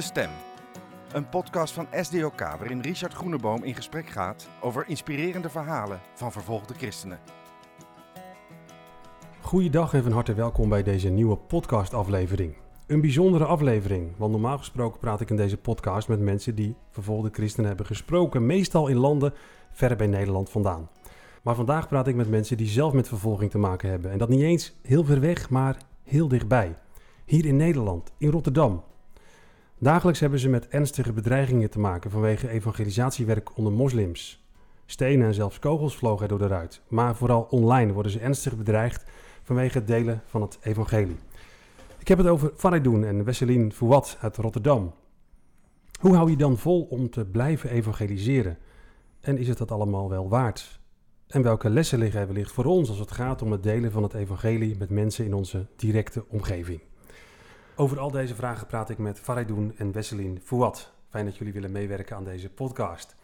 De Stem. Een podcast van SDOK waarin Richard Groeneboom in gesprek gaat over inspirerende verhalen van vervolgde christenen. Goeiedag en van harte welkom bij deze nieuwe podcastaflevering. Een bijzondere aflevering, want normaal gesproken praat ik in deze podcast met mensen die vervolgde christenen hebben gesproken, meestal in landen ver bij Nederland vandaan. Maar vandaag praat ik met mensen die zelf met vervolging te maken hebben en dat niet eens heel ver weg, maar heel dichtbij. Hier in Nederland, in Rotterdam. Dagelijks hebben ze met ernstige bedreigingen te maken vanwege evangelisatiewerk onder moslims. Stenen en zelfs kogels vlogen er door de ruit. Maar vooral online worden ze ernstig bedreigd vanwege het delen van het evangelie. Ik heb het over Faridoun en Wesselin Fouad uit Rotterdam. Hoe hou je dan vol om te blijven evangeliseren? En is het dat allemaal wel waard? En welke lessen liggen er wellicht voor ons als het gaat om het delen van het evangelie met mensen in onze directe omgeving? Over al deze vragen praat ik met Faridoun en Wesselin Fouad. Fijn dat jullie willen meewerken aan deze podcast.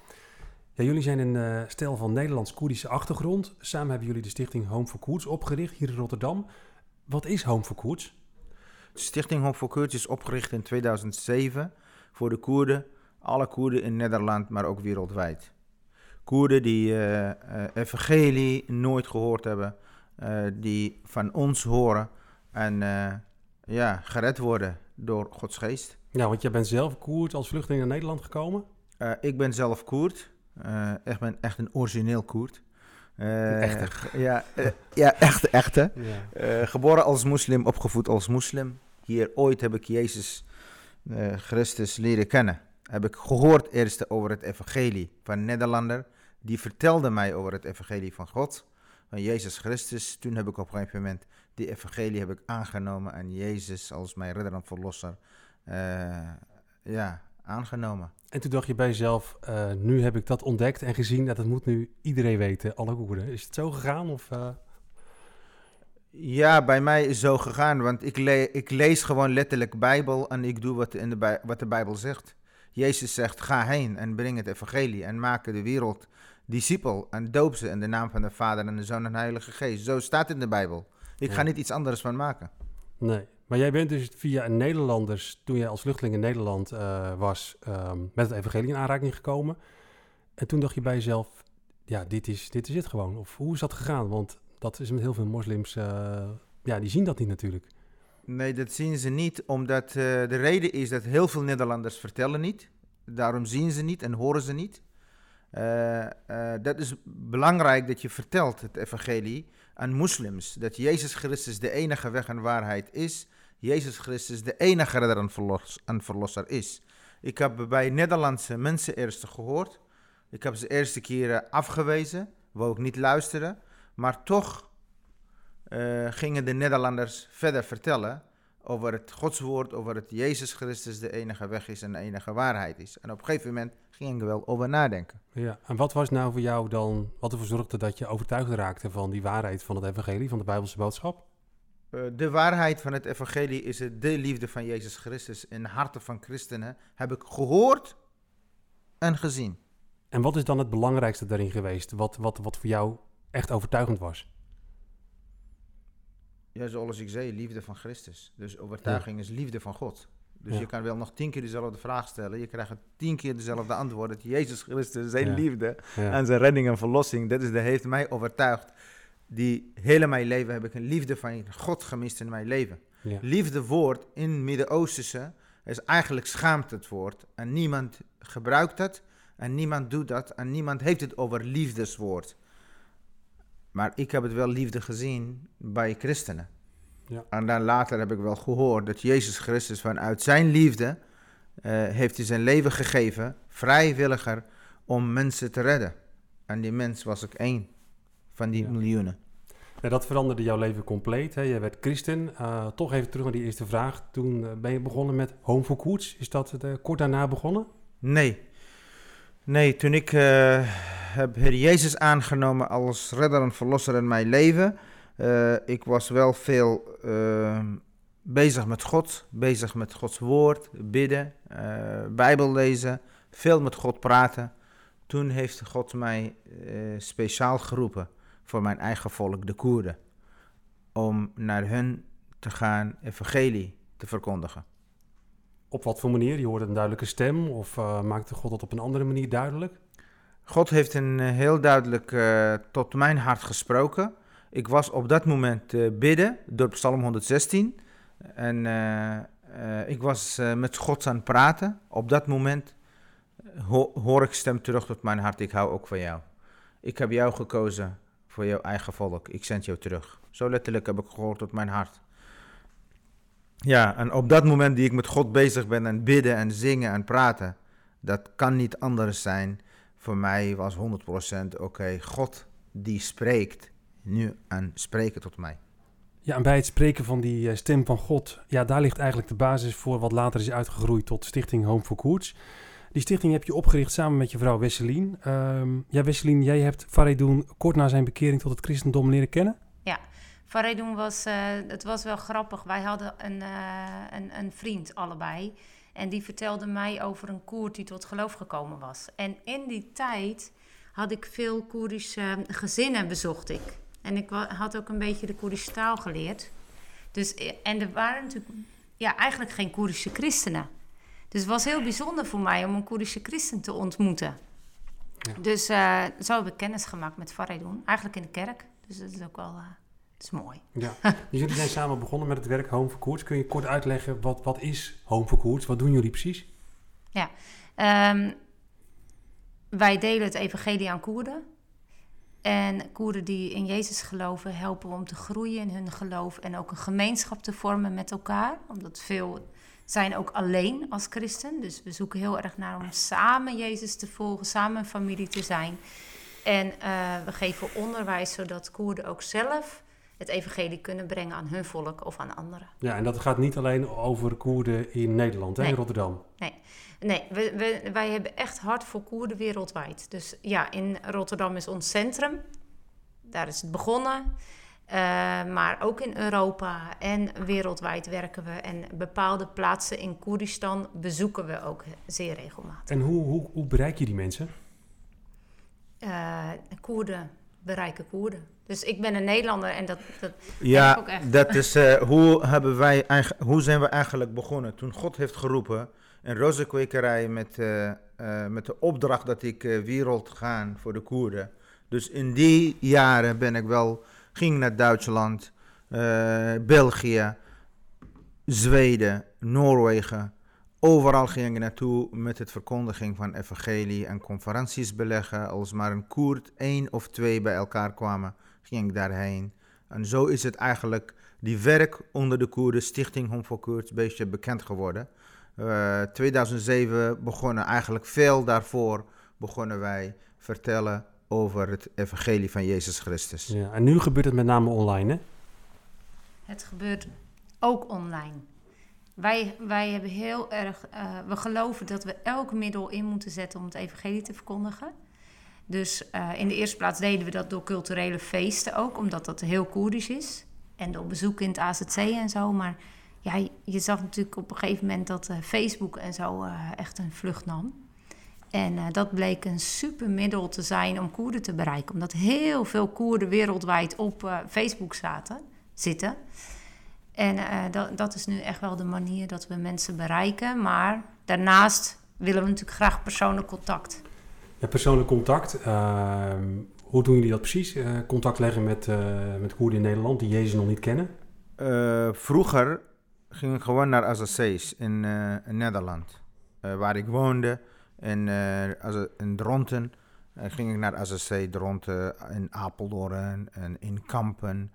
Ja, jullie zijn een uh, stel van Nederlands-Koerdische achtergrond. Samen hebben jullie de stichting Home for Koerds opgericht hier in Rotterdam. Wat is Home for Koerds? De stichting Home for Koerds is opgericht in 2007 voor de Koerden, alle Koerden in Nederland, maar ook wereldwijd. Koerden die uh, uh, evangelie nooit gehoord hebben, die van ons horen en ja, gered worden door Gods geest. Ja, want jij bent zelf Koerd als vluchteling naar Nederland gekomen? Uh, ik ben zelf Koerd. Uh, ik ben echt een origineel Koerd. Uh, echte? Ja, ja echte, echte. Ja. geboren als moslim, opgevoed als moslim. Hier ooit heb ik Jezus Christus leren kennen. Heb ik gehoord eerst over het evangelie van een Nederlander. Die vertelde mij over het evangelie van God van Jezus Christus. Toen heb ik op een gegeven moment die evangelie heb ik aangenomen en Jezus als mijn redder en verlosser uh, ja, aangenomen. En toen dacht je bij jezelf, uh, nu heb ik dat ontdekt en gezien dat het moet nu iedereen weten, alle Koerden. Is het zo gegaan of... Uh... Ja, bij mij is zo gegaan, want ik, le ik lees gewoon letterlijk Bijbel en ik doe wat, in de wat de Bijbel zegt. Jezus zegt, ga heen en breng het evangelie en maak de wereld discipel en doop ze in de naam van de Vader en de Zoon en de Heilige Geest. Zo staat in de Bijbel. Ik ga niet iets anders van maken. Nee, maar jij bent dus via een Nederlanders, toen jij als vluchteling in Nederland uh, was, um, met het evangelie in aanraking gekomen. En toen dacht je bij jezelf, ja, dit is, dit is het gewoon. Of hoe is dat gegaan? Want dat is met heel veel moslims, uh, ja, die zien dat niet natuurlijk. Nee, dat zien ze niet, omdat uh, de reden is dat heel veel Nederlanders vertellen niet. Daarom zien ze niet en horen ze niet. Dat is belangrijk dat je vertelt het evangelie aan moslims. Dat Jezus Christus de enige weg en waarheid is. Jezus Christus de enige redder en, verlos en verlosser is. Ik heb bij Nederlandse mensen eerst gehoord. Ik heb ze eerste keren afgewezen. Wou ik niet luisteren. Maar toch uh, gingen de Nederlanders verder vertellen over het Godswoord, over het Jezus Christus de enige weg is en de enige waarheid is. En op een gegeven moment ging ik wel over nadenken. Ja, en wat was nou voor jou dan, wat ervoor zorgde dat je overtuigd raakte van die waarheid van het evangelie, van de Bijbelse boodschap? Uh, de waarheid van het evangelie is het, de liefde van Jezus Christus in de harten van christenen, heb ik gehoord en gezien. En wat is dan het belangrijkste daarin geweest, wat, wat, wat voor jou echt overtuigend was? Ja, zoals ik zei, liefde van Christus. Dus overtuiging ja. is liefde van God. Dus ja. je kan wel nog tien keer dezelfde vraag stellen. Je krijgt tien keer dezelfde antwoord. Dat Jezus Christus, zijn ja. liefde en zijn redding en verlossing, dat is de, heeft mij overtuigd. Die hele mijn leven heb ik een liefde van God gemist in mijn leven. Liefde woord in Midden-Oosterse is eigenlijk schaamte het woord. En niemand gebruikt het en niemand doet dat en niemand heeft het over liefdeswoord. Maar ik heb het wel liefde gezien bij christenen. Ja. En dan later heb ik wel gehoord dat Jezus Christus vanuit zijn liefde uh, heeft hij zijn leven gegeven, vrijwilliger, om mensen te redden. En die mens was ik één van die ja. miljoenen. Ja, dat veranderde jouw leven compleet. Hè? Je werd christen. Uh, toch even terug naar die eerste vraag. Toen uh, ben je begonnen met Home for Koets. Is dat kort daarna begonnen? Nee. Nee, toen ik heb Heer Jezus aangenomen als redder en verlosser in mijn leven. Uh, ik was wel veel uh, bezig met God, bezig met Gods woord, bidden, uh, Bijbel lezen, veel met God praten. Toen heeft God mij speciaal geroepen voor mijn eigen volk, de Koerden, om naar hun te gaan evangelie te verkondigen. Op wat voor manier? Je hoorde een duidelijke stem of maakte God dat op een andere manier duidelijk? God heeft een heel duidelijk tot mijn hart gesproken. Ik was op dat moment bidden door Psalm 116. En ik was met God aan het praten. Op dat moment hoor ik stem terug tot mijn hart. Ik hou ook van jou. Ik heb jou gekozen voor jouw eigen volk. Ik zend jou terug. Zo letterlijk heb ik gehoord tot mijn hart. Ja, en op dat moment die ik met God bezig ben en bidden en zingen en praten, dat kan niet anders zijn. Voor mij was 100% oké, God die spreekt nu en spreken tot mij. Ja, en bij het spreken van die eh, stem van God, ja, daar ligt eigenlijk de basis voor wat later is uitgegroeid tot Stichting Home for Koerts. Die stichting heb je opgericht samen met je vrouw Wesselien. Um, ja, Wesselien, jij hebt Faridun kort na zijn bekering tot het christendom leren kennen. Ja, Faridun was, uh, het was wel grappig. Wij hadden een, uh, een, een, vriend allebei. En die vertelde mij over een Koerd die tot geloof gekomen was. En in die tijd had ik veel Koerdische gezinnen bezocht ik. En ik had ook een beetje de Koerdische taal geleerd. Dus, eh, en er waren natuurlijk ja, eigenlijk geen Koerdische christenen. Dus het was heel bijzonder voor mij om een Koerdische christen te ontmoeten. Ja. Dus uh, zo heb ik kennis gemaakt met Faridun. Eigenlijk in de kerk. Dus dat is ook wel uh, dat is mooi. Ja. Dus jullie zijn samen begonnen met het werk Home for Koerts. Kun je kort uitleggen, wat, wat is Home for Koerts? Wat doen jullie precies? Ja, um, wij delen het evangelie aan Koerden. En Koerden die in Jezus geloven, helpen om te groeien in hun geloof en ook een gemeenschap te vormen met elkaar. Omdat veel zijn ook alleen als christen. Dus we zoeken heel erg naar om samen Jezus te volgen, samen een familie te zijn. En uh, we geven onderwijs zodat Koerden ook zelf het evangelie kunnen brengen aan hun volk of aan anderen. Ja, en dat gaat niet alleen over Koerden in Nederland, hè, in Rotterdam? Nee, nee we, we, wij hebben echt hart voor Koerden wereldwijd. Dus ja, in Rotterdam is ons centrum. Daar is het begonnen. Uh, maar ook in Europa en wereldwijd werken we. En bepaalde plaatsen in Koerdistan bezoeken we ook zeer regelmatig. En hoe, hoe, hoe bereik je die mensen? Uh, Koerden bereiken Koerden. Dus ik ben een Nederlander en dat, dat ja, ook echt. dat is uh, hoe, hebben wij, hoe zijn we eigenlijk begonnen? Toen God heeft geroepen, een rozenkwekerij met, met de opdracht dat ik wereld ga voor de Koerden. Dus in die jaren ben ik wel ging naar Duitsland, België, Zweden, Noorwegen. Overal ging ik naartoe met het verkondiging van evangelie en conferenties beleggen. Als maar een koert, één of twee bij elkaar kwamen, ging ik daarheen. En zo is het eigenlijk die werk onder de Koerden, Stichting Home for Koerds, een beetje bekend geworden. Uh, eh, 2007 begonnen, eigenlijk veel daarvoor begonnen wij vertellen over het evangelie van Jezus Christus. Ja, en nu gebeurt het met name online, hè? Het gebeurt ook online. Wij, wij hebben heel erg, uh, we geloven dat we elk middel in moeten zetten om het evangelie te verkondigen. Dus uh, in de eerste plaats deden we dat door culturele feesten ook, omdat dat heel Koerdisch is. En door bezoeken in het AZC en zo. Maar ja, je zag natuurlijk op een gegeven moment dat uh, Facebook en zo echt een vlucht nam. En dat bleek een super middel te zijn om Koerden te bereiken. Omdat heel veel Koerden wereldwijd op Facebook zaten, zitten. En uh, dat, dat is nu echt wel de manier dat we mensen bereiken. Maar daarnaast willen we natuurlijk graag persoonlijk contact. Ja, persoonlijk contact. Ehm, hoe doen jullie dat precies? contact leggen met, met Koerden in Nederland die Jezus nog niet kennen? vroeger ging ik gewoon naar AZC's in, in Nederland. waar ik woonde. En uh, in Dronten uh, ging ik naar AZC Dronten, in Apeldoorn en in Kampen.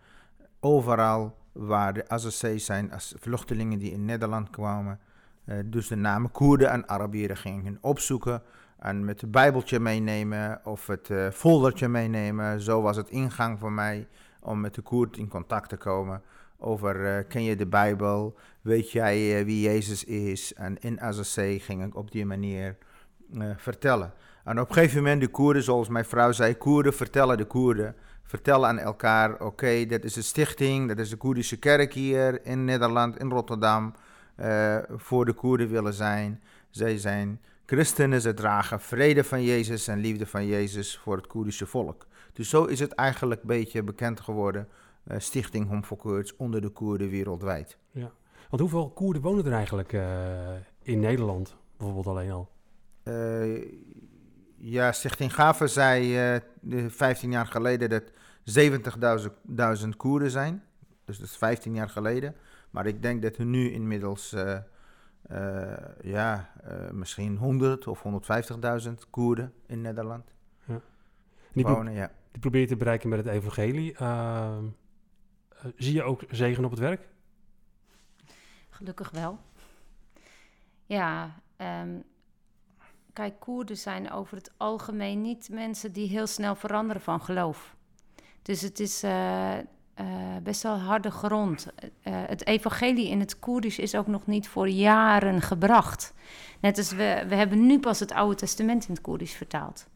Overal waar de AZC's zijn als vluchtelingen die in Nederland kwamen. Uh, dus de namen Koerden en Arabieren gingen opzoeken en met het bijbeltje meenemen of het foldertje meenemen. Zo was het ingang voor mij om met de Koerd in contact te komen over ken je de Bijbel, weet jij wie Jezus is. En in AZC ging ik op die manier uh, vertellen. En op een gegeven moment de Koerden, zoals mijn vrouw zei, Koerden vertellen de Koerden. Vertellen aan elkaar, oké, okay, dit is een stichting, dat is de Koerdische kerk hier in Nederland, in Rotterdam, uh, voor de Koerden willen zijn. Zij zijn christenen, ze dragen vrede van Jezus en liefde van Jezus voor het Koerdische volk. Dus zo is het eigenlijk een beetje bekend geworden, uh, Stichting Hom voor Koerds onder de Koerden wereldwijd. Ja, want hoeveel Koerden wonen er eigenlijk in Nederland bijvoorbeeld alleen al? ja, Stichting Gave zei 15 jaar geleden dat 70.000 Koerden zijn. Dus dat is 15 jaar geleden. Maar ik denk dat er nu inmiddels ja, misschien 100 of 150.000 Koerden in Nederland ja. Die wonen. Ja. Die probeer je te bereiken met het evangelie. Ehm, zie je ook zegen op het werk? Gelukkig wel. Ja, um, kijk, Koerden zijn over het algemeen niet mensen die heel snel veranderen van geloof. Dus het is uh, uh, best wel harde grond. Uh, het evangelie in het Koerdisch is ook nog niet voor jaren gebracht. Net als we, we hebben nu pas het Oude Testament in het Koerdisch vertaald.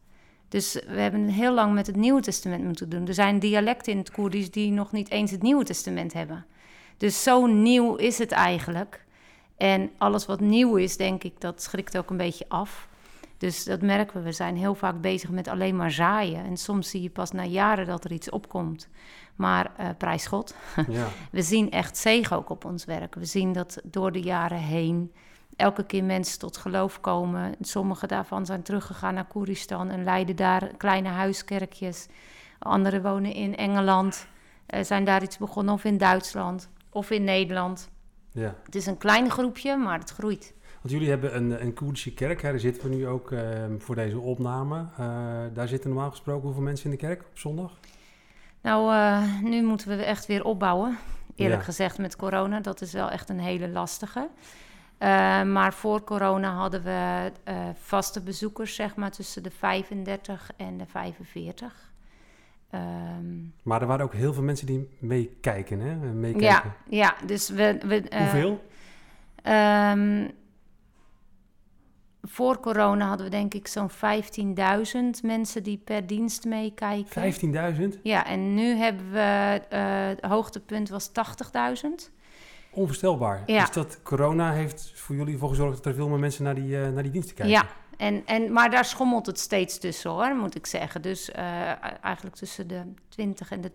Dus we hebben heel lang met het Nieuwe Testament moeten doen. Er zijn dialecten in het Koerdisch die nog niet eens het Nieuwe Testament hebben. Dus zo nieuw is het eigenlijk. En alles wat nieuw is, denk ik, dat schrikt ook een beetje af. Dus dat merken we. We zijn heel vaak bezig met alleen maar zaaien. En soms zie je pas na jaren dat er iets opkomt. Maar uh, prijs God. Ja. We zien echt zegen ook op ons werk. We zien dat door de jaren heen elke keer mensen tot geloof komen. Sommige daarvan zijn teruggegaan naar Koeristan en leiden daar kleine huiskerkjes. Anderen wonen in Engeland, uh, zijn daar iets begonnen, of in Duitsland of in Nederland. Ja. Het is een klein groepje, maar het groeit. Want jullie hebben een, een Koerdische kerk, hè? daar zitten we nu ook uh, voor deze opname. Uh, daar zitten normaal gesproken hoeveel mensen in de kerk op zondag? Nou, uh, nu moeten we echt weer opbouwen. Eerlijk ja. gezegd met corona, dat is wel echt een hele lastige. maar voor corona hadden we vaste bezoekers, zeg maar, tussen de 35 en de 45. Um, maar er waren ook heel veel mensen die meekijken, hè? Meekijken. Ja, ja, dus we... we Hoeveel? Um, voor corona hadden we denk ik zo'n 15.000 mensen die per dienst meekijken. 15.000? Ja, en nu hebben we, uh, het hoogtepunt was 80.000. Onvoorstelbaar. Ja. Dus dat corona heeft voor jullie ervoor gezorgd dat er veel meer mensen naar die, uh, naar die diensten kijken? Ja, en, en, maar daar schommelt het steeds tussen hoor, moet ik zeggen. Dus uh, eigenlijk tussen de 20 en de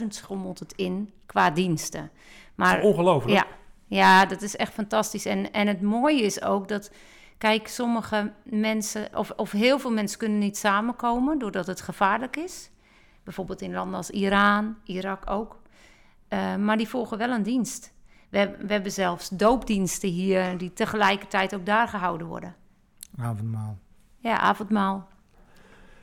80.000 schommelt het in qua diensten. Maar, ongelooflijk. Ja, ja, dat is echt fantastisch. En, en het mooie is ook dat Kijk, sommige mensen, of, of heel veel mensen kunnen niet samenkomen doordat het gevaarlijk is. Bijvoorbeeld in landen als Iran, Irak ook. Uh, maar die volgen wel een dienst. We, we, hebben zelfs doopdiensten hier die tegelijkertijd ook daar gehouden worden. Avondmaal. Ja, avondmaal.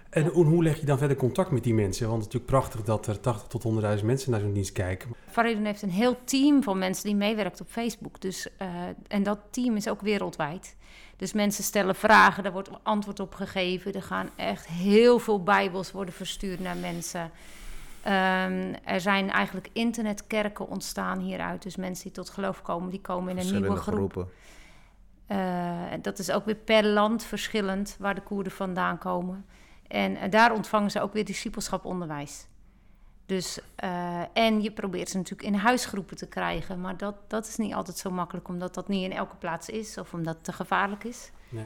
En hoe leg je dan verder contact met die mensen? Want het is natuurlijk prachtig dat er 80 tot 100.000 mensen naar zo'n dienst kijken. Faridun heeft een heel team van mensen die meewerkt op Facebook. Dus, uh, en dat team is ook wereldwijd. Dus mensen stellen vragen, daar wordt antwoord op gegeven. Er gaan echt heel veel bijbels worden verstuurd naar mensen. Um, er zijn eigenlijk internetkerken ontstaan hieruit. Dus mensen die tot geloof komen, die komen in een nieuwe groep. Uh, dat is ook weer per land verschillend waar de Koerden vandaan komen. En uh, daar ontvangen ze ook weer discipelschaponderwijs. Dus, uh, en je probeert ze natuurlijk in huisgroepen te krijgen. Maar dat, dat is niet altijd zo makkelijk, omdat dat niet in elke plaats is of omdat het te gevaarlijk is. Nee.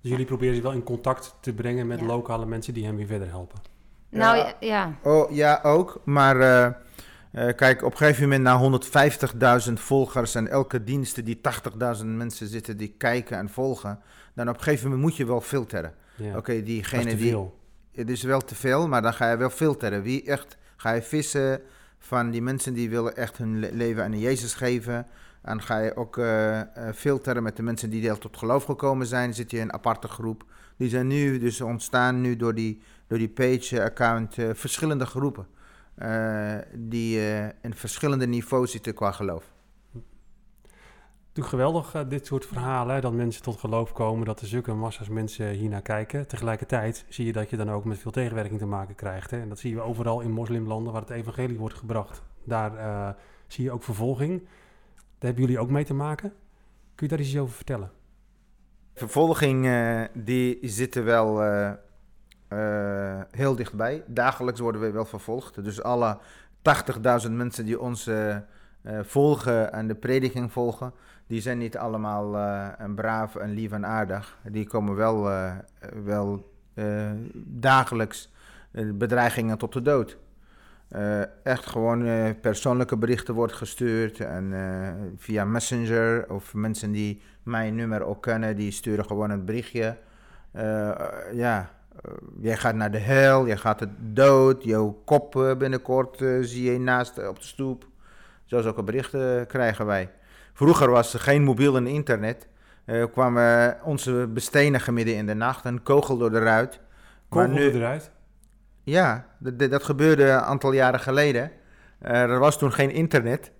Dus jullie proberen ze wel in contact te brengen met lokale mensen die hem weer verder helpen? Nou ja. ja. Oh, ja, ook. Maar uh, uh, kijk, op een gegeven moment na 150.000 volgers en elke diensten die 80.000 mensen zitten die kijken en volgen, dan op een gegeven moment moet je wel filteren. Ja. Oké, okay, diegene die. Het is wel te veel, maar dan ga je wel filteren. Wie echt Ga je vissen van die mensen die willen echt hun leven aan Jezus geven. En ga je ook uh, filteren met de mensen die deel tot geloof gekomen zijn. Zit je in een aparte groep. Die zijn nu dus ontstaan nu door die, door die page-account uh, verschillende groepen. Die in verschillende niveaus zitten qua geloof geweldig, uh, dit soort verhalen. dat mensen tot geloof komen, dat er zulke massa's mensen hiernaar kijken. Tegelijkertijd zie je dat je dan ook met veel tegenwerking te maken krijgt. Hè? En dat zie je overal in moslimlanden waar het evangelie wordt gebracht. Daar uh, zie je ook vervolging. Daar hebben jullie ook mee te maken. Kun je daar iets over vertellen? Vervolging, uh, die zitten wel heel dichtbij. Dagelijks worden we wel vervolgd. Dus alle 80.000 mensen die ons volgen en de prediking volgen, die zijn niet allemaal uh, een braaf en lief en aardig. Die komen wel, uh, wel uh, dagelijks bedreigingen tot de dood. echt gewoon persoonlijke berichten wordt gestuurd. En via Messenger of mensen die mijn nummer ook kennen, die sturen gewoon een berichtje. ja, jij gaat naar de hel, jij gaat het dood, jouw kop binnenkort zie je naast op de stoep. Zo zulke berichten krijgen wij. Vroeger was er geen mobiel en internet. Uh, kwamen onze bestenigen midden in de nacht, een kogel door de ruit. Kogel door de ruit? Ja, dat, gebeurde een aantal jaren geleden. Uh, er was toen geen internet.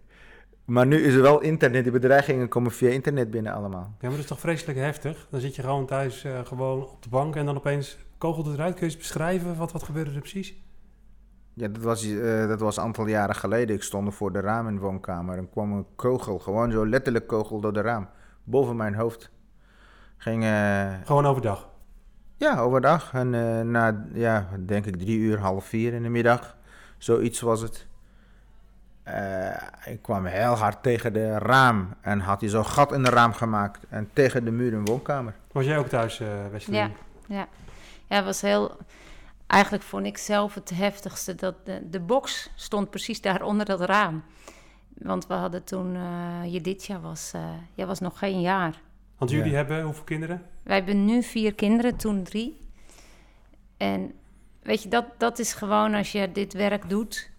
Maar nu is er wel internet. Die bedreigingen komen via internet binnen allemaal. Ja, maar dat is toch vreselijk heftig? Dan zit je gewoon thuis uh, gewoon op de bank en dan opeens kogel door de ruit. Kun je eens beschrijven? Wat, wat gebeurde er precies? Ja, dat was, uh, dat was een aantal jaren geleden. Ik stond voor de raam in de woonkamer en kwam een kogel, gewoon zo letterlijk kogel door de raam, boven mijn hoofd. Ging, uh, gewoon overdag? Ja, overdag. En uh, na, ja, denk ik drie uur, half vier in de middag, zoiets was het. ik kwam heel hard tegen de raam en had hij zo'n gat in de raam gemaakt en tegen de muur in de woonkamer. Was jij ook thuis, uh, Ja, ja. ja, het was heel eigenlijk vond ik zelf het heftigste dat de, de box stond precies daar onder dat raam. Want we hadden toen, uh, Jeditja was, uh, jij was nog geen jaar. Want jullie hebben hoeveel kinderen? Wij hebben nu vier kinderen, toen drie. En weet je, dat, dat is gewoon als je dit werk doet,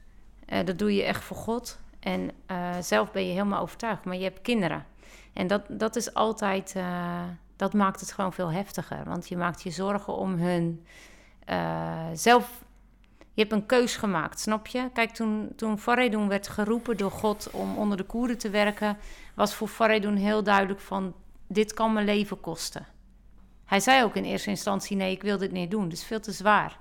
uh, dat doe je echt voor God. En zelf ben je helemaal overtuigd, maar je hebt kinderen. En dat, dat is altijd, dat maakt het gewoon veel heftiger. Want je maakt je zorgen om hun uh, zelf, je hebt een keus gemaakt, snap je? Kijk, toen, toen werd geroepen door God om onder de koeren te werken, was voor Faridun heel duidelijk van, dit kan mijn leven kosten. Hij zei ook in eerste instantie, nee, ik wil dit niet doen, het is veel te zwaar.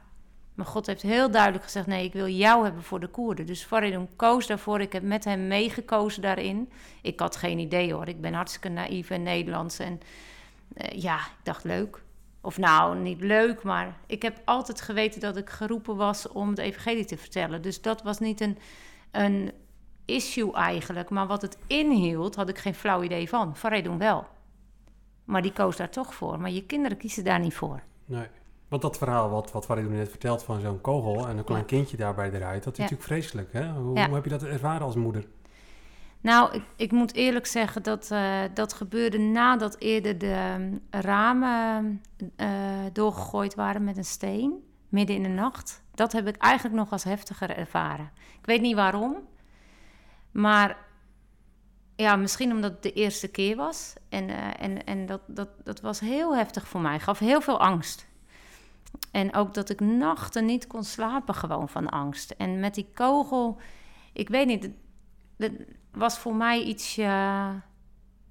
Maar God heeft heel duidelijk gezegd, nee, ik wil jou hebben voor de Koerden. Dus Faridun koos daarvoor, ik heb met hem meegekozen daarin. Ik had geen idee hoor, ik ben hartstikke naïef en Nederlands. En uh, ja, ik dacht leuk, of nou, niet leuk, maar ik heb altijd geweten dat ik geroepen was om het evangelie te vertellen. Dus dat was niet een, een issue eigenlijk. Maar wat het inhield, had ik geen flauw idee van. Faredon wel. Maar die koos daar toch voor. Maar je kinderen kiezen daar niet voor. Nee. Want dat verhaal wat, wat Faridon net vertelt van zo'n kogel en een klein kindje daarbij eruit, dat is natuurlijk vreselijk. Hè? Hoe, hoe heb je dat ervaren als moeder? Nou, ik, ik, moet eerlijk zeggen dat uh, dat gebeurde nadat eerder de ehm, ramen uh, doorgegooid waren met een steen, midden in de nacht. Dat heb ik eigenlijk nog als heftiger ervaren. Ik weet niet waarom, maar ja, misschien omdat het de eerste keer was. En, uh, en, en dat, dat, dat was heel heftig voor mij, gaf heel veel angst. En ook dat ik nachten niet kon slapen gewoon van angst. En met die kogel, ik weet niet... De, was voor mij iets. ja,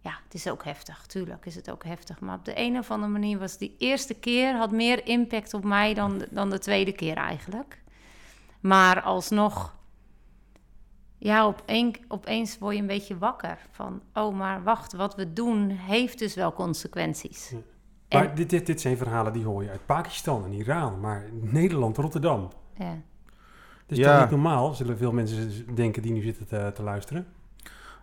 het is ook heftig, tuurlijk is het ook heftig. Maar op de een of andere manier was die eerste keer had meer impact op mij dan, dan de tweede keer eigenlijk. Maar alsnog, ja, op een, opeens word je een beetje wakker van, oh, maar wacht, wat we doen heeft dus wel consequenties. Maar dit, dit, dit zijn verhalen die hoor je uit Pakistan en Iran, maar Nederland, Rotterdam. Ja. Dus ja. toch niet normaal, zullen veel mensen denken die nu zitten te, te luisteren.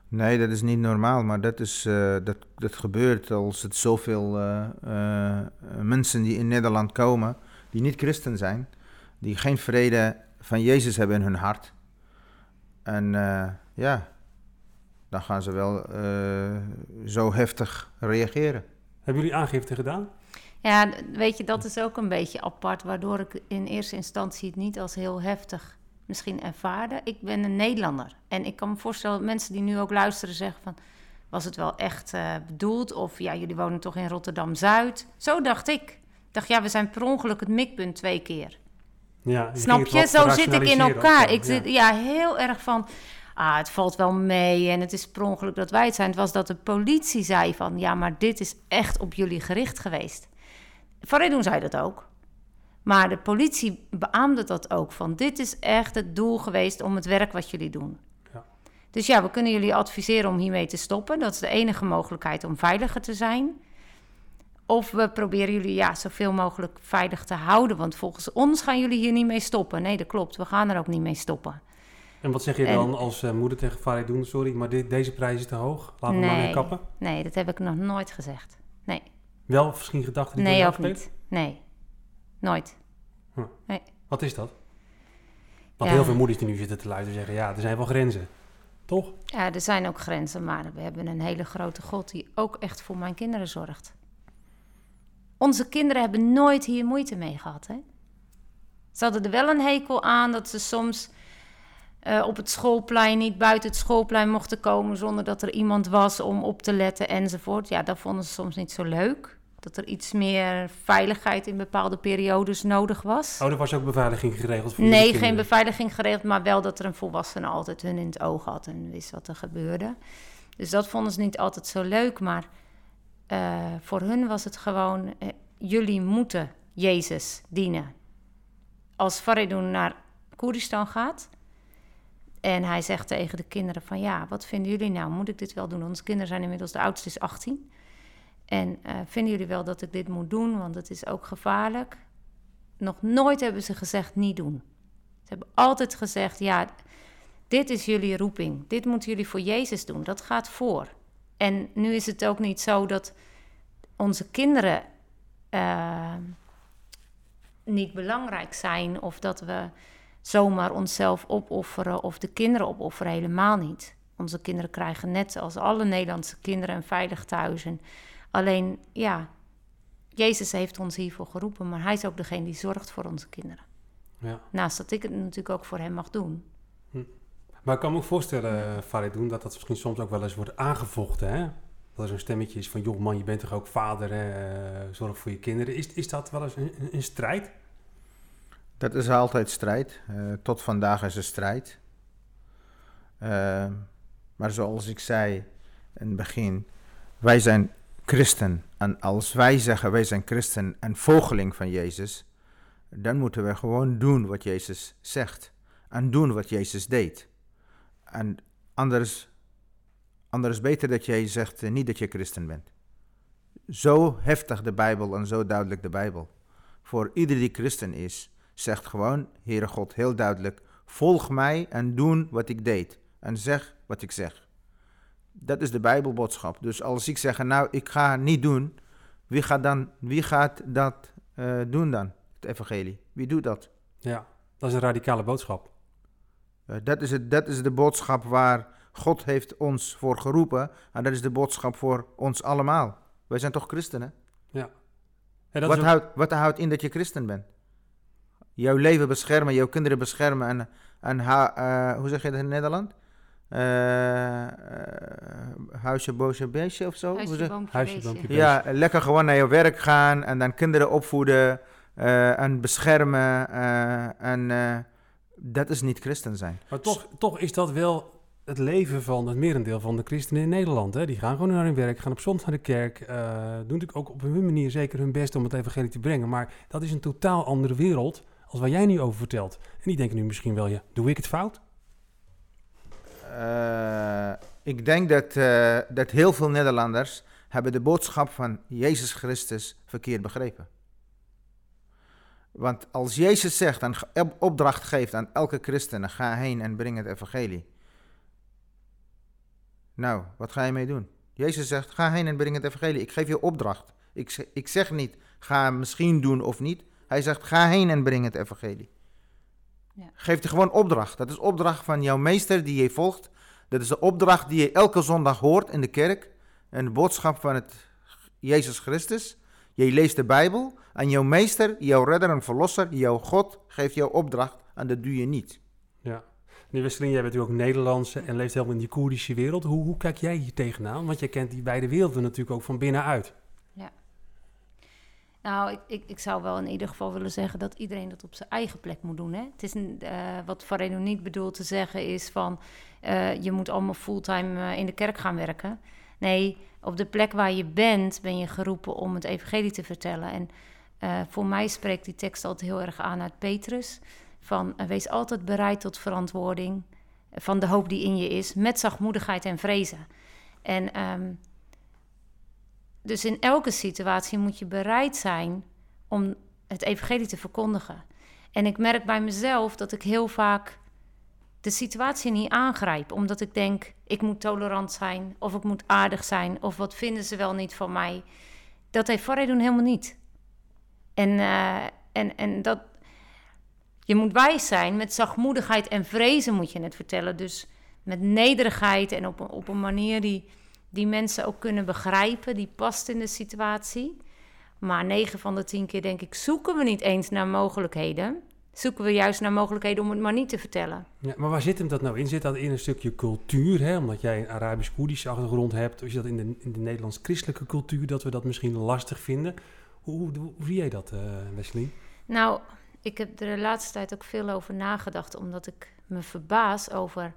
Nee, dat is niet normaal, maar dat, is, uh, dat, dat gebeurt als het zoveel uh, uh, mensen die in Nederland komen, die niet christen zijn, die geen vrede van Jezus hebben in hun hart. En ja, dan gaan ze wel zo heftig reageren. Hebben jullie aangifte gedaan? Ja, weet je, dat is ook een beetje apart, waardoor ik in eerste instantie het niet als heel heftig misschien ervaarde. Ik ben een Nederlander. En ik kan me voorstellen dat mensen die nu ook luisteren zeggen van... was het wel echt uh, bedoeld? Of ja, jullie wonen toch in Rotterdam-Zuid? Zo dacht ik. Ik dacht, ja, we zijn per ongeluk het mikpunt twee keer. Ja, Snap je? Zo zit ik in elkaar. Ik zit ja, heel erg van... Ah, het valt wel mee en het is per ongeluk dat wij het zijn. Het was dat de politie zei van... ja, maar dit is echt op jullie gericht geweest. Van zei dat ook. Maar de politie beaamde dat ook. Van dit is echt het doel geweest om het werk wat jullie doen. Ja. Dus ja, we kunnen jullie adviseren om hiermee te stoppen. Dat is de enige mogelijkheid om veiliger te zijn. Of we proberen jullie ja, zoveel mogelijk veilig te houden. Want volgens ons gaan jullie hier niet mee stoppen. Nee, dat klopt. We gaan er ook niet mee stoppen. En wat zeg je dan als uh, moeder tegen Farid doen? Sorry, maar dit, deze prijs is te hoog. Laten we maar weer kappen. Nee, dat heb ik nog nooit gezegd. Nee. Wel misschien gedachten die Nee, ook niet. Nee. Nooit. Nee. Wat is dat? Want heel veel moeders die nu zitten te luisteren zeggen, ja, er zijn wel grenzen. Toch? Ja, er zijn ook grenzen, maar we hebben een hele grote God die ook echt voor mijn kinderen zorgt. Onze kinderen hebben nooit hier moeite mee gehad. Hè? Ze hadden er wel een hekel aan dat ze soms uh, op het schoolplein niet buiten het schoolplein mochten komen zonder dat er iemand was om op te letten enzovoort. Ja, dat vonden ze soms niet zo leuk. Dat er iets meer veiligheid in bepaalde periodes nodig was. Oh, er was ook beveiliging geregeld voor Nee, geen beveiliging geregeld, maar wel dat er een volwassene altijd hun in het oog had en wist wat er gebeurde. Dus dat vonden ze niet altijd zo leuk, maar uh, voor hun was het gewoon, uh, jullie moeten Jezus dienen. Als Faridun naar Koeristan gaat, en hij zegt tegen de kinderen van ja, wat vinden jullie nou? Moet ik dit wel doen? Onze kinderen zijn inmiddels, de oudste is 18. En uh, vinden jullie wel dat ik dit moet doen? Want het is ook gevaarlijk. Nog nooit hebben ze gezegd niet doen. Ze hebben altijd gezegd ja, dit is jullie roeping. Dit moeten jullie voor Jezus doen. Dat gaat voor. En nu is het ook niet zo dat onze kinderen uh, niet belangrijk zijn of dat we zomaar onszelf opofferen of de kinderen opofferen, helemaal niet. Onze kinderen krijgen net als alle Nederlandse kinderen een veilig thuis. En alleen, ja, Jezus heeft ons hiervoor geroepen, maar hij is ook degene die zorgt voor onze kinderen. Ja. Naast dat ik het natuurlijk ook voor hem mag doen. Hm. Maar ik kan me ook voorstellen, Farid dat dat misschien soms ook wel eens wordt aangevochten, hè? Dat er zo'n stemmetje is van, joh man, je bent toch ook vader, hè? zorg voor je kinderen. Is, is dat wel eens een, een strijd? Dat is altijd strijd. Uh, tot vandaag is er strijd. Uh, maar zoals ik zei in het begin, wij zijn christen. En als wij zeggen wij zijn christen en volgeling van Jezus, dan moeten we gewoon doen wat Jezus zegt. En doen wat Jezus deed. En anders, anders beter dat jij zegt uh, niet dat je christen bent. Zo heftig de Bijbel en zo duidelijk de Bijbel. Voor ieder die christen is, zegt gewoon, Heere God, heel duidelijk, volg mij en doen wat ik deed. En zeg wat ik zeg. Dat is de Bijbelboodschap. Dus als ik zeg, nou, ik ga niet doen, wie gaat, dan, wie gaat dat uh, doen dan? Het evangelie. Wie doet dat? Ja, dat is een radicale boodschap. Uh, dat, is het, dat is de boodschap waar God heeft ons voor geroepen. En dat is de boodschap voor ons allemaal. Wij zijn toch christenen? Ja. wat, ook... houdt, wat houdt in dat je christen bent? Jouw leven beschermen, jouw kinderen beschermen en, en uh, hoe zeg je dat in Nederland? Uh, huisje, boosje, beestje of zo? Huisje, boompje, huisje, boompje, Ja, lekker gewoon naar je werk gaan en dan kinderen opvoeden uh, en beschermen. en dat is niet christen zijn. Maar toch, toch is dat wel het leven van het merendeel van de christenen in Nederland. Hè? Die gaan gewoon naar hun werk, gaan op zondag naar de kerk. doen natuurlijk ook op hun manier zeker hun best om het evangelie te brengen. Maar dat is een totaal andere wereld als waar jij nu over vertelt. En die denken nu misschien wel, ja, doe ik het fout? Uh, ik denk dat, uh, dat heel veel Nederlanders hebben de boodschap van Jezus Christus verkeerd begrepen. Want als Jezus zegt en opdracht geeft aan elke christen, ga heen en breng het evangelie. Nou, wat ga je mee doen? Jezus zegt, ga heen en breng het evangelie. Ik geef je opdracht. Ik, ik zeg niet, ga misschien doen of niet. Hij zegt, ga heen en breng het evangelie. Ja. Geef je gewoon opdracht. Dat is opdracht van jouw meester die je volgt. Dat is de opdracht die je elke zondag hoort in de kerk. Een boodschap van het Jezus Christus. Je leest de Bijbel en jouw meester, jouw redder en verlosser, jouw God, geeft jou opdracht en dat doe je niet. Ja. Meneer Wesseling, jij bent natuurlijk ook Nederlandse en leeft helemaal in die Koerdische wereld. Hoe, hoe kijk jij hier tegenaan? Want jij kent die beide werelden natuurlijk ook van binnenuit. Nou, ik, ik, zou wel in ieder geval willen zeggen dat iedereen dat op zijn eigen plek moet doen. Hè? Het is uh, wat Fareno niet bedoelt te zeggen is van uh, je moet allemaal fulltime uh, in de kerk gaan werken. Nee, op de plek waar je bent ben je geroepen om het evangelie te vertellen. En voor mij spreekt die tekst altijd heel erg aan uit Petrus. Van wees altijd bereid tot verantwoording van de hoop die in je is, met zachtmoedigheid en vrezen. En um, dus in elke situatie moet je bereid zijn om het evangelie te verkondigen. En ik merk bij mezelf dat ik heel vaak de situatie niet aangrijp, omdat ik denk, ik moet tolerant zijn, of ik moet aardig zijn, of wat vinden ze wel niet van mij. Dat heeft doen helemaal niet. En, uh, en, en dat, Je moet wijs zijn, met zachtmoedigheid en vrezen moet je het vertellen. Dus met nederigheid en op, op een manier die, die mensen ook kunnen begrijpen, die past in de situatie. Maar 9 van de 10 keer denk ik, zoeken we niet eens naar mogelijkheden. Zoeken we juist naar mogelijkheden om het maar niet te vertellen. Ja, maar waar zit hem dat nou in? Zit dat in een stukje cultuur? Hè? Omdat jij een Arabisch-Koerdische achtergrond hebt. Of is dat in de, in de Nederlands-christelijke cultuur dat we dat misschien lastig vinden? Hoe, hoe, hoe zie jij dat, uh, Wesley? Nou, ik heb er de laatste tijd ook veel over nagedacht. Omdat ik me verbaas over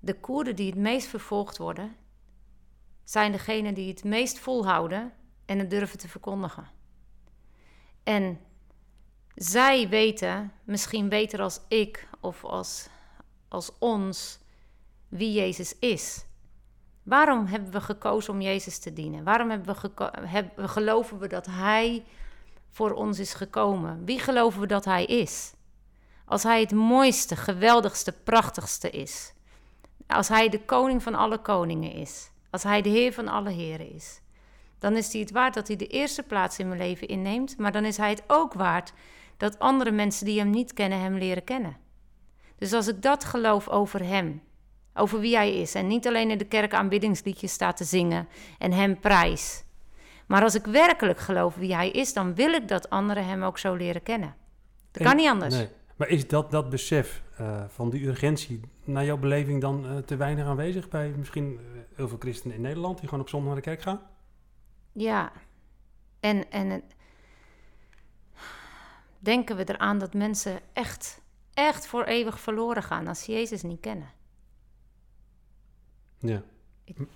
de Koerden die het meest vervolgd worden. Zijn degenen die het meest volhouden en het durven te verkondigen. En zij weten, misschien beter als ik of als, als ons, wie Jezus is. Waarom hebben we gekozen om Jezus te dienen? Waarom hebben we, geloven we dat Hij voor ons is gekomen? Wie geloven we dat Hij is? Als Hij het mooiste, geweldigste, prachtigste is. Als Hij de koning van alle koningen is. Als Hij de Heer van alle heren is dan is hij het waard dat hij de eerste plaats in mijn leven inneemt. Maar dan is hij het ook waard dat andere mensen die hem niet kennen, hem leren kennen. Dus als ik dat geloof over hem, over wie hij is, en niet alleen in de kerk aanbiddingsliedjes staat te zingen en hem prijs. Maar als ik werkelijk geloof wie hij is, dan wil ik dat anderen hem ook zo leren kennen. Dat kan niet anders. Nee. Maar is dat, dat besef uh, van die urgentie naar jouw beleving dan uh, te weinig aanwezig bij misschien uh, heel veel christenen in Nederland die gewoon op zondag naar de kerk gaan? Ja, en, en denken we eraan dat mensen echt, echt voor eeuwig verloren gaan als ze Jezus niet kennen. Ja.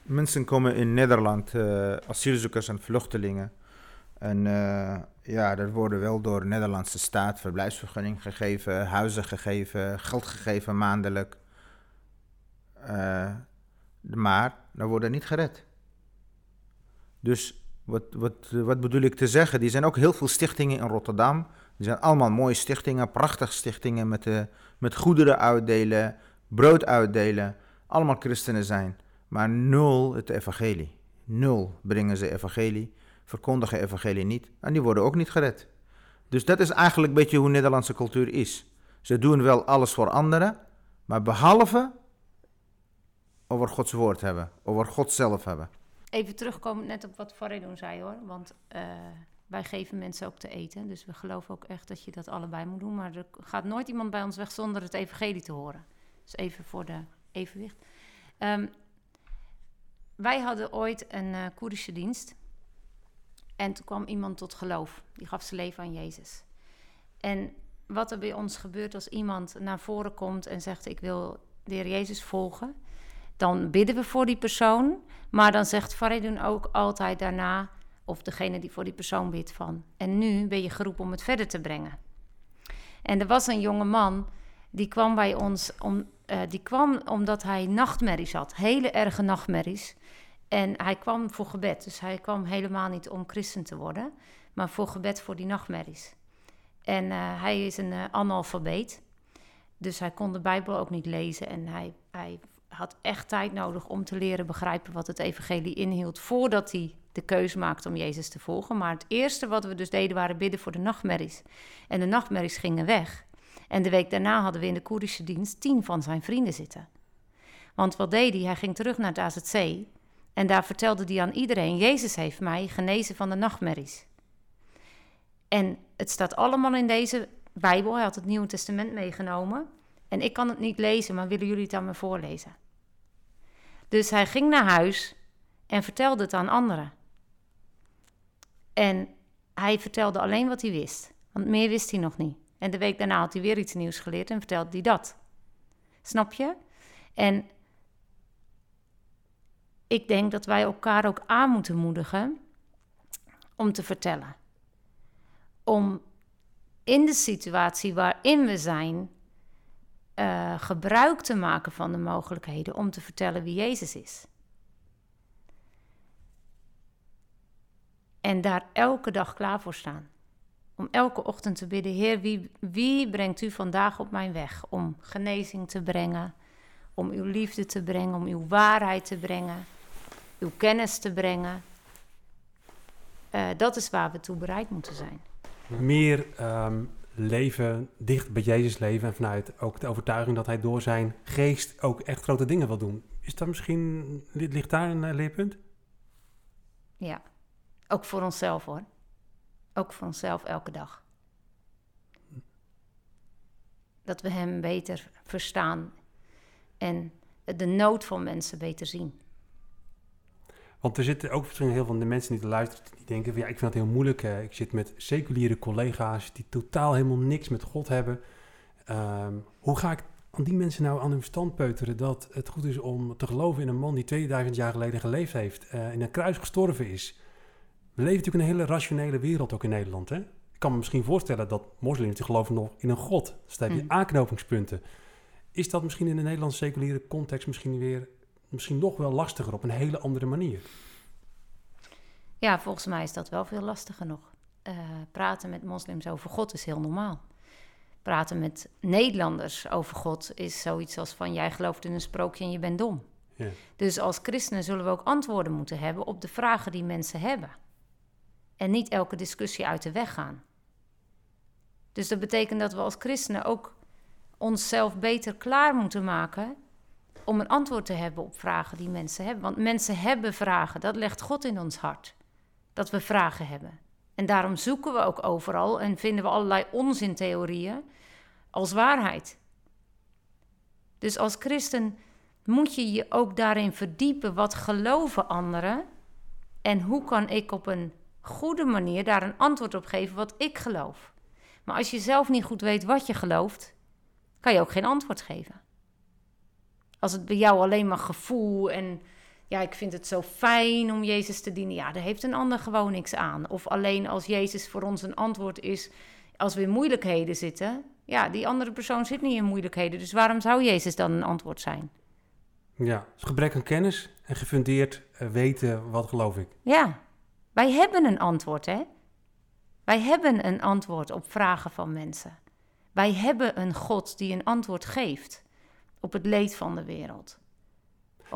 Mensen komen in Nederland, uh, asielzoekers en vluchtelingen. En uh, ja, er worden wel door de Nederlandse staat verblijfsvergunning gegeven, huizen gegeven, geld gegeven maandelijk. Uh, maar dan worden niet gered. Dus wat, wat, wat bedoel ik te zeggen? Die zijn ook heel veel stichtingen in Rotterdam. Die zijn allemaal mooie stichtingen, prachtige stichtingen met, de, met goederen uitdelen, brood uitdelen. Allemaal christenen zijn. Maar nul het evangelie. Nul brengen ze evangelie, verkondigen evangelie niet. En die worden ook niet gered. Dus dat is eigenlijk een beetje hoe Nederlandse cultuur is. Ze doen wel alles voor anderen, maar behalve over Gods woord hebben, over God zelf hebben even terugkomen net op wat Faridun zei hoor. Want uh, wij geven mensen ook te eten. Dus we geloven ook echt dat je dat allebei moet doen. Maar er gaat nooit iemand bij ons weg zonder het evangelie te horen. Dus even voor de evenwicht. Um, wij hadden ooit een uh, Koerdische dienst. En toen kwam iemand tot geloof. Die gaf zijn leven aan Jezus. En wat er bij ons gebeurt als iemand naar voren komt en zegt: Ik wil de Heer Jezus volgen dan bidden we voor die persoon. Maar dan zegt Faridun ook altijd daarna, of degene die voor die persoon bidt, van... en nu ben je geroepen om het verder te brengen. En er was een jonge man, die kwam bij ons... Om, uh, die kwam omdat hij nachtmerries had, hele erge nachtmerries. En hij kwam voor gebed, dus hij kwam helemaal niet om christen te worden... maar voor gebed voor die nachtmerries. En uh, hij is een uh, analfabeet, dus hij kon de Bijbel ook niet lezen... en hij, hij had echt tijd nodig om te leren begrijpen wat het evangelie inhield voordat hij de keuze maakte om Jezus te volgen. Maar het eerste wat we dus deden waren bidden voor de nachtmerries. En de nachtmerries gingen weg. En de week daarna hadden we in de Koerdische dienst tien van zijn vrienden zitten. Want wat deed hij? Hij ging terug naar het AZC en daar vertelde hij aan iedereen: Jezus heeft mij genezen van de nachtmerries. En het staat allemaal in deze Bijbel. Hij had het Nieuwe Testament meegenomen. En ik kan het niet lezen, maar willen jullie het aan me voorlezen? Dus hij ging naar huis en vertelde het aan anderen. En hij vertelde alleen wat hij wist, want meer wist hij nog niet. En de week daarna had hij weer iets nieuws geleerd en vertelde hij dat. Snap je? En ik denk dat wij elkaar ook aan moeten moedigen om te vertellen. Om in de situatie waarin we zijn uh, gebruik te maken van de mogelijkheden om te vertellen wie Jezus is. En daar elke dag klaar voor staan. Om elke ochtend te bidden: Heer, wie, wie brengt u vandaag op mijn weg? Om genezing te brengen, om uw liefde te brengen, om uw waarheid te brengen, uw kennis te brengen. Uh, dat is waar we toe bereid moeten zijn. Meer um, leven, dicht bij Jezus leven en vanuit ook de overtuiging dat hij door zijn geest ook echt grote dingen wil doen. Is dat misschien, ligt daar een leerpunt? Ja, ook voor onszelf hoor. Ook voor onszelf elke dag. Dat we Hem beter verstaan en de nood van mensen beter zien. Want er zitten ook misschien heel veel de mensen die te luisteren, die denken van ja, ik vind het heel moeilijk. ik zit met seculiere collega's die totaal helemaal niks met God hebben. Ehm, hoe ga ik aan die mensen nou aan hun verstand peuteren dat het goed is om te geloven in een man die 2000 jaar geleden geleefd heeft, uh, in een kruis gestorven is? We leven natuurlijk in een hele rationele wereld ook in Nederland. Hè? Ik kan me misschien voorstellen dat moslims die geloven nog in een God. Dus daar heb je mm. aanknopingspunten. Is dat misschien in de Nederlandse seculiere context misschien weer misschien nog wel lastiger op een hele andere manier? Ja, volgens mij is dat wel veel lastiger nog. Uh, praten met moslims over God is heel normaal. Praten met Nederlanders over God is zoiets als van jij gelooft in een sprookje en je bent dom. Ja. Dus als christenen zullen we ook antwoorden moeten hebben op de vragen die mensen hebben. En niet elke discussie uit de weg gaan. Dus dat betekent dat we als christenen ook onszelf beter klaar moeten maken om een antwoord te hebben op vragen die mensen hebben. Want mensen hebben vragen, dat legt God in ons hart. Dat we vragen hebben. En daarom zoeken we ook overal en vinden we allerlei onzintheorieën als waarheid. Dus als christen moet je je ook daarin verdiepen. Wat geloven anderen? En hoe kan ik op een goede manier daar een antwoord op geven wat ik geloof? Maar als je zelf niet goed weet wat je gelooft, kan je ook geen antwoord geven. Als het bij jou alleen maar gevoel en ja, ik vind het zo fijn om Jezus te dienen. Ja, daar heeft een ander gewoon niks aan. Of alleen als Jezus voor ons een antwoord is als we in moeilijkheden zitten. Ja, die andere persoon zit niet in moeilijkheden. Dus waarom zou Jezus dan een antwoord zijn? Ja, dus gebrek aan kennis en gefundeerd eh, weten wat geloof ik. Ja, wij hebben een antwoord, hè? Wij hebben een antwoord op vragen van mensen. Wij hebben een God die een antwoord geeft op het leed van de wereld.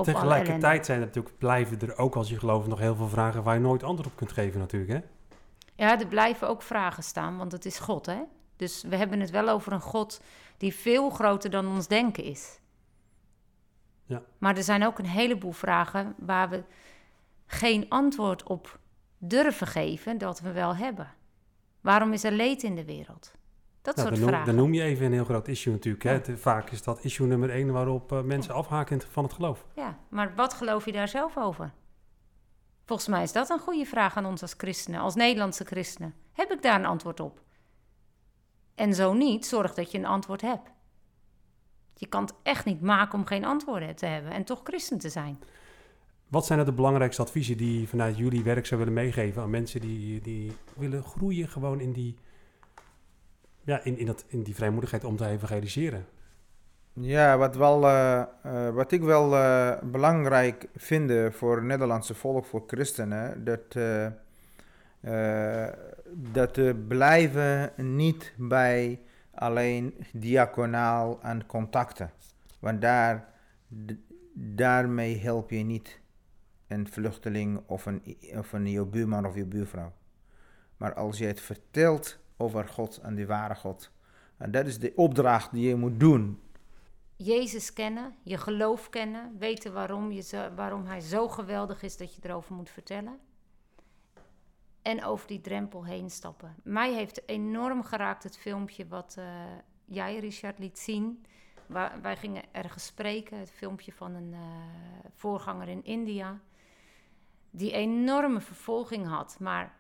Tegelijkertijd zijn er natuurlijk, blijven er ook als je gelooft nog heel veel vragen waar je nooit antwoord op kunt geven natuurlijk, hè? Ja, er blijven ook vragen staan, want het is God, hè? Dus we hebben het wel over een God die veel groter dan ons denken is. Ja. Maar er zijn ook een heleboel vragen waar we geen antwoord op durven geven dat we wel hebben. Waarom is er leed in de wereld? Dat nou, soort dan vragen. Dan noem je even een heel groot issue natuurlijk. Hè? vaak is dat issue nummer één waarop uh, mensen afhaken van het geloof. Ja, maar wat geloof je daar zelf over? Volgens mij is dat een goede vraag aan ons als christenen, als Nederlandse christenen. Heb ik daar een antwoord op? En zo niet, zorg dat je een antwoord hebt. Je kan het echt niet maken om geen antwoorden te hebben en toch christen te zijn. Wat zijn er de belangrijkste adviezen die vanuit jullie werk zou willen meegeven aan mensen die, die willen groeien gewoon in die ja, in, in, dat, in die vrijmoedigheid om te evangeliseren. Ja, wat, wel, uh, uh, wat ik wel uh, belangrijk vind voor het Nederlandse volk, voor christenen, dat, dat blijven niet bij alleen diaconaal en contacten. Want daar, daarmee help je niet een vluchteling of een, of een je buurman of je buurvrouw. Maar als je het vertelt over God en die ware God. En dat is de opdracht die je moet doen. Jezus kennen, je geloof kennen, weten waarom, je waarom hij zo geweldig is dat je erover moet vertellen. En over die drempel heen stappen. Mij heeft enorm geraakt het filmpje wat uh, jij, Richard, liet zien. Waar, wij gingen ergens spreken, het filmpje van een uh, voorganger in India. Die enorme vervolging had, maar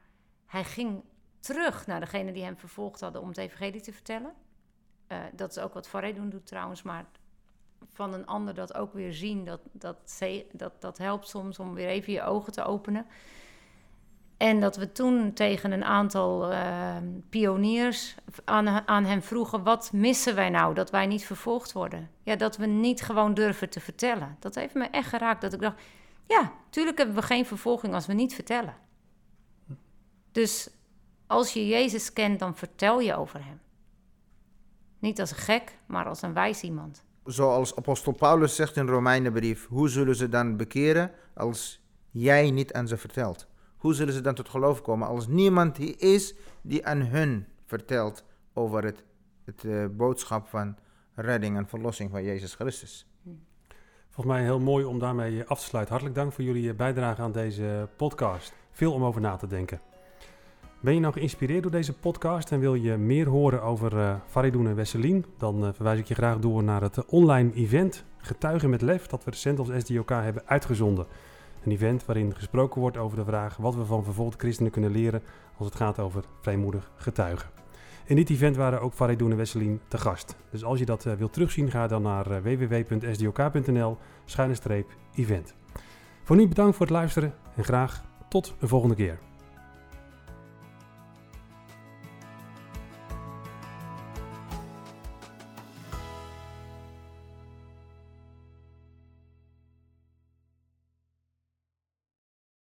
hij ging terug naar degene die hem vervolgd hadden om het evangelie te vertellen. Uh, dat is ook wat Faridun doet trouwens, maar van een ander dat ook weer zien, dat, dat, dat, dat helpt soms om weer even je ogen te openen. En dat we toen tegen een aantal uh, pioniers aan, aan hem vroegen: wat missen wij nou dat wij niet vervolgd worden? Ja, dat we niet gewoon durven te vertellen. Dat heeft me echt geraakt. Dat ik dacht: ja, tuurlijk hebben we geen vervolging als we niet vertellen. Dus als je Jezus kent, dan vertel je over hem. Niet als een gek, maar als een wijs iemand. Zoals apostel Paulus zegt in Romeinenbrief, hoe zullen ze dan bekeren als jij niet aan ze vertelt? Hoe zullen ze dan tot geloof komen als niemand die is die aan hun vertelt over het, het uh, boodschap van redding en verlossing van Jezus Christus. Volgens mij heel mooi om daarmee af te sluiten. Hartelijk dank voor jullie bijdrage aan deze podcast. Veel om over na te denken. Ben je nou geïnspireerd door deze podcast en wil je meer horen over uh, Faridoen en Wesselien? Dan uh, verwijs ik je graag door naar het online event Getuigen met Lef dat we recent als SDOK hebben uitgezonden. Een event waarin gesproken wordt over de vraag wat we van vervolgde christenen kunnen leren als het gaat over vrijmoedig getuigen. In dit event waren ook Faridoen en Wesselien te gast. Dus als je dat uh, wilt terugzien, ga dan naar uh, www.sdok.nl event. Voor nu bedankt voor het luisteren en graag tot een volgende keer.